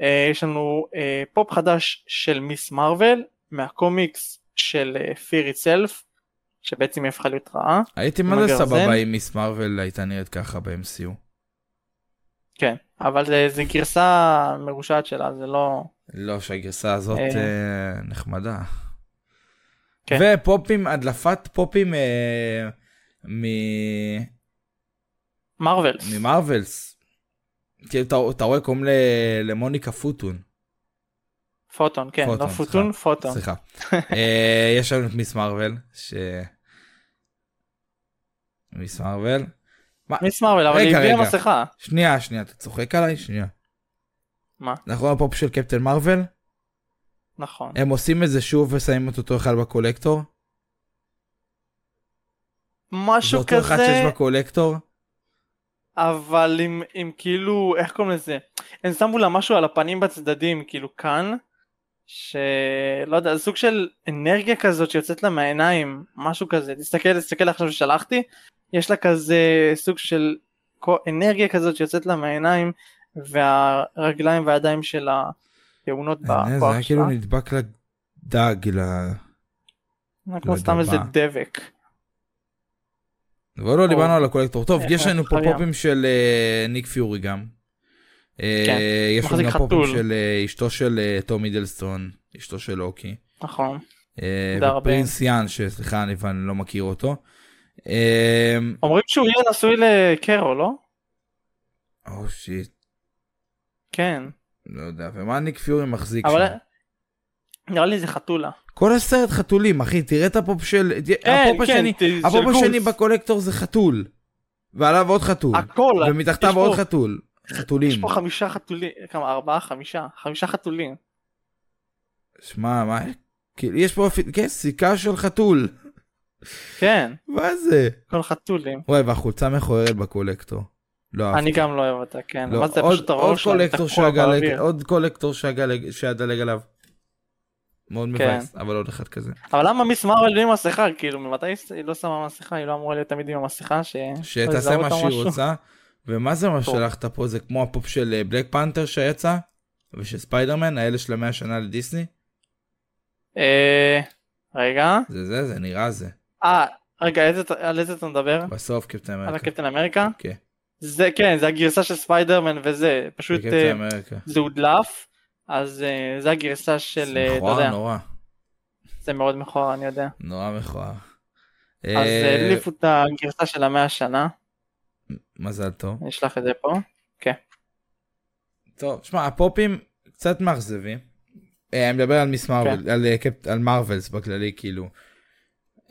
אה, יש לנו פופ חדש של מיס מרוויל מהקומיקס של פיר איטסלף שבעצם היא הפכה להיות רעה. הייתי מה זה. סבבה אם מיס מרוויל הייתה נראית ככה ב-MCU. כן, אבל זה, זה גרסה מרושעת שלה, זה לא... לא שהגרסה הזאת. אה, נחמדה. כן. ופופים, הדלפת פופים אה, מ- מרווילס. ממרווילס. כאילו אתה, אתה רואה קוראים למוניקה פוטון. פוטון, כן, פוטון, לא פוטון, סליחה. פוטון. סליחה. אה, יש לנו את מיס מרוויל. ש... מיס מרוויל. מה? מיס מרוויל, אבל היא הביאה. מסכה. שנייה, שנייה, אתה צוחק עליי? שנייה. מה? אנחנו רואים פופ של קפטן מרוויל? נכון. הם עושים את זה שוב ושמים את אותו אחד בקולקטור? זה משהו אותו אחד כזה, שיש בקולקטור? אבל עם, עם כאילו, איך קוראים לזה? הם שמו לה משהו על הפנים בצדדים, כאילו כאן, שלא יודע, זה סוג של אנרגיה כזאת שיוצאת לה מהעיניים, משהו כזה. תסתכל, תסתכל עכשיו ששלחתי, יש לה כזה סוג של אנרגיה כזאת שיוצאת לה מהעיניים, והרגליים והידיים שלה טעונות אה, זה בכוח היה כאילו שלה. נדבק לדג, ל... זה כמו סתם איזה. דבק. אבל לא דיברנו על הקולקטור. טוב, אה, יש לנו פה. פופים של אה, ניק פיורי גם. אה, כן, יש לנו גם פופים. של אה, אשתו של אה, טום הידלסטון, אשתו של לוקי. נכון. אה. ופרינס יאן, שסליחה, אני לא מכיר אותו. אה, אומרים שהוא יהיה נשוי לקרול, לא? oh shit, כן. לא יודע. ומה ניק פיורי מחזיק אבל שם? נראה לי זה חתולה. כל הסרט חתולים, אחי, תראה את הפופ של... הפופ השני, כן, של הפופ גוס. השני בקולקטור זה חתול. ועליו עוד חתול. הכל. ומתחתיו פה- עוד חתול. חתולים. יש פה חמישה חתולים, כמה, ארבעה, חמישה, חמישה חתולים. שמע, מה... כאילו, יש פה, כן, סיכה של חתול. כן, מה זה? כל חתולים. וואי, והחולצה מכוערת בקולקטור. לא אהבתי. אני גם לא אוהב אותה, כן. לא, מה זה עוד- פשוט עוד הראש שלה קולקטור תקוע באוויר. עוד קולקטור שהגל- שהדלג עליו. מאוד כן. מבאס, אבל עוד אחד כזה. אבל למה מיס מרוויל בלי מסכה? כאילו, ממתי היא לא שמה מסכה? היא לא אמורה להיות תמיד עם המסכה? ש... שתעשה לזהות מה שהיא? רוצה. ומה זה מה טוב. ששלחת פה? זה כמו הפופ של בלק פנתר שיצא? ושל ספיידרמן, האלה של המאה שנה לדיסני? אה... רגע. זה זה, זה נראה זה. אה, רגע, איזה- על איזה אתה מדבר? בסוף קפטן על אמריקה. הקפטן אמריקה? כן, זה כן, זה הגרסה של ספיידרמן וזה, פשוט אה, אמריקה. זה הודלף, אז אה, זה הגרסה של, אה, אתה מכוער יודע, נורא, זה מאוד מכוער, אני יודע. נורא מכוער. אז אה, הדליפו את הגרסה של המאה שנה, מזל טוב. אני אשלח את זה פה. טוב, שמע, הפופים קצת מאכזבים. אה, אני מדבר על מיס מרוויל, על, אה, קפ- על מרווילס בכללי, כאילו.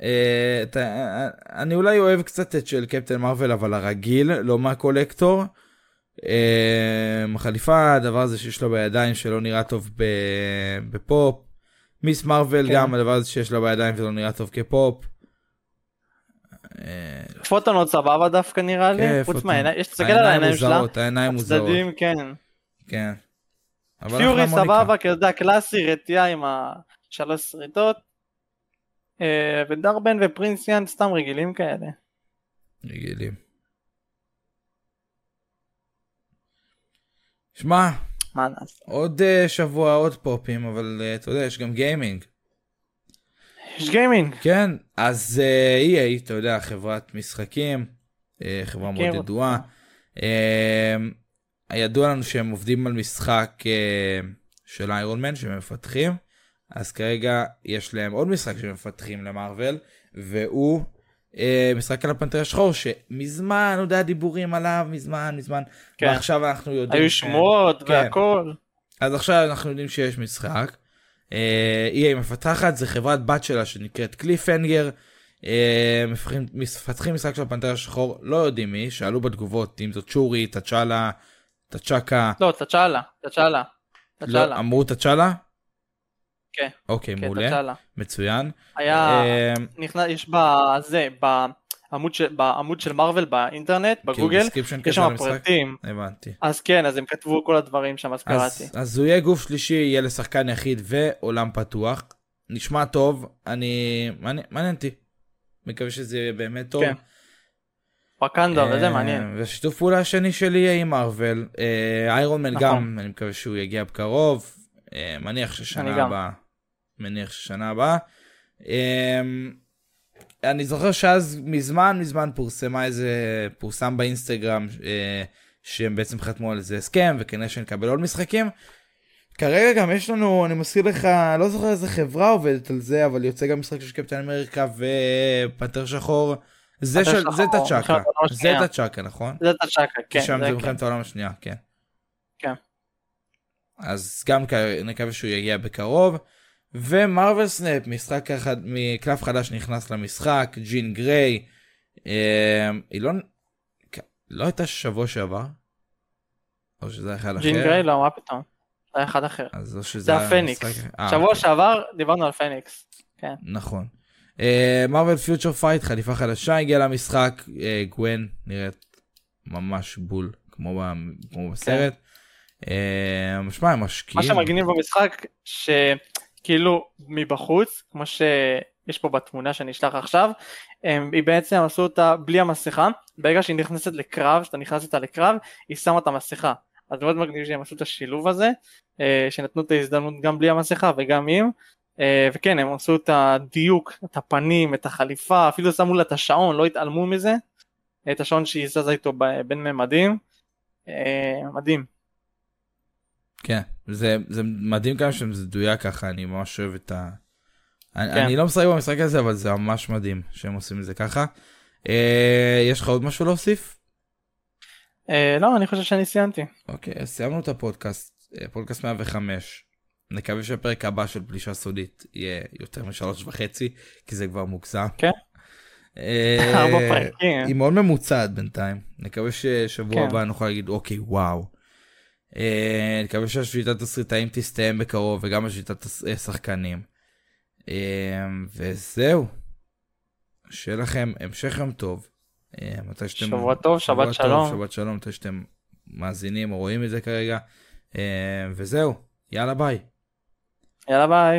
אה, אתה- אה, אני אולי אוהב קצת את של קפטן מרוויל, אבל הרגיל, לא מהקולקטור. אה, החליפה, הדבר הזה שיש לו בידיים שלא נראה טוב בפופ. מיס מרוויל כן. גם, הדבר הזה שיש לו בידיים ולא נראה טוב כפופ. אה, פוטון סבבה דווקא נראה לי, כן, חוץ. מהעיניים, יש תסתכל על העיניים שלה, העיניים מוזרות, הצדדים כן. כן. פיורי. סבבה, יודע, קלאסי, רטייה עם השלוש שריטות. אה, ודאר-בן ופרינס יאן סתם רגילים כאלה. רגילים. שמע? עוד uh, שבוע עוד פופים, אבל uh, אתה יודע, יש גם גיימינג. יש גיימינג. כן, אז uh, EA, אתה יודע, חברת משחקים, uh, חברה מאוד אותה. ידועה. Uh, ידוע לנו שהם עובדים על משחק uh, של איירון מן שהם מפתחים, אז כרגע יש להם עוד משחק שהם מפתחים למארוול, והוא uh, משחק על הפנתר השחור, שמזמן עוד היה דיבורים עליו, מזמן, מזמן, כן. ועכשיו אנחנו יודעים. היו שמועות כן. והכל. אז עכשיו אנחנו יודעים שיש משחק. אה, EA מפתחת, זה חברת בת שלה שנקראת קליפהנגר. אה, מפתחים, מפתחים משחק של הפנתר השחור, לא יודעים מי, שאלו בתגובות אם זאת צ'ורי, תצ'אלה, תצ'קה. לא, תצ'אלה, תצ'אלה. לא. אמרו תצ'אלה? כן. אוקיי, כן, מעולה. מצוין. היה, אה, נכנס, יש בזה, בעמוד של, בעמוד של מארוול באינטרנט, כאילו, בגוגל, יש שם? פרטים. הבנתי. אז כן, אז הם כתבו כל הדברים שם, אז קראתי. אז, הוא יהיה גוף שלישי, יהיה לשחקן יחיד ועולם פתוח. נשמע טוב, אני... מעניין אותי. מקווה שזה יהיה באמת טוב. כן. וואקנדה וזה אה, מעניין. ושיתוף פעולה השני שלי יהיה עם מארוול. איירון מן. גם, אני מקווה שהוא יגיע בקרוב. אה, מניח ששנה. הבאה. מניח ששנה הבאה. אה, אני זוכר שאז מזמן מזמן פורסמה איזה, פורסם באינסטגרם אה, שהם בעצם חתמו על איזה הסכם וכנראה שנקבל עוד משחקים. כרגע גם יש לנו, אני מזכיר לך, לא זוכר איזה חברה עובדת על זה, אבל יוצא גם משחק של קפטן אמריקה ופנתר שחור. זה של, זה תצ'קה, זה. תצ'קה נכון? זה תצ'קה, כן. שם זה כן. מלחמת העולם השנייה, כן. כן. אז גם נקווה שהוא יגיע בקרוב. ומרוויל סנאפ, משחק אחד, מקלף חדש נכנס למשחק, ג'ין גריי. אה, היא לא, כ- לא הייתה שבוע שעבר? או שזה היה אחד אחר? ג'ין גריי לא, מה פתאום. זה היה אחד אחר. אז או שזה זה היה הפניקס. משחק- אה, שבוע אוקיי. שעבר דיברנו על פניקס. נכון. מרוויל פיוצ'ר פייט חליפה חדשה הגיעה למשחק אה, גווין נראית ממש בול כמו, ב, כמו בסרט. אה, משמע הם משקיעים. מה שמגניב במשחק, שכאילו מבחוץ, כמו שיש פה בתמונה שאני אשלח עכשיו, היא בעצם עשו אותה בלי המסכה, ברגע שהיא נכנסת לקרב, שאתה נכנס איתה לקרב, היא שמה את המסכה. אז מאוד מגניב שהם עשו את השילוב הזה, אה, שנתנו את ההזדמנות גם בלי המסכה וגם עם, אה, וכן הם עשו את הדיוק, את הפנים, את החליפה, אפילו שמו לה את השעון, לא התעלמו מזה, את השעון שהיא זזה איתו בין ממדים, אה, מדהים. כן זה, זה מדהים כמה שזה מדויק ככה אני ממש אוהב את ה... אני, כן. אני לא משחק במשחק הזה אבל זה ממש מדהים שהם עושים את זה ככה. אה, יש לך עוד משהו להוסיף? אה, לא, אני חושב שאני סיימתי. אוקיי סיימנו את הפודקאסט אה, פודקאסט 105 נקווה שהפרק הבא של פלישה סודית יהיה יותר משלוש וחצי כי זה כבר מוגזם. כן. אה, ארבע פרקים. היא מאוד ממוצעת בינתיים נקווה ששבוע כן. הבא נוכל להגיד אוקיי וואו. אה, נקווה שהשביתת תסריטאים תסתיים בקרוב וגם השביתת אה, שחקנים. אה, וזהו. שיהיה לכם המשך יום טוב. מתי שאתם... שבוע טוב, שבת שלום. שבת שלום, מתי שאתם מאזינים או רואים את זה כרגע. וזהו, יאללה ביי. יאללה ביי.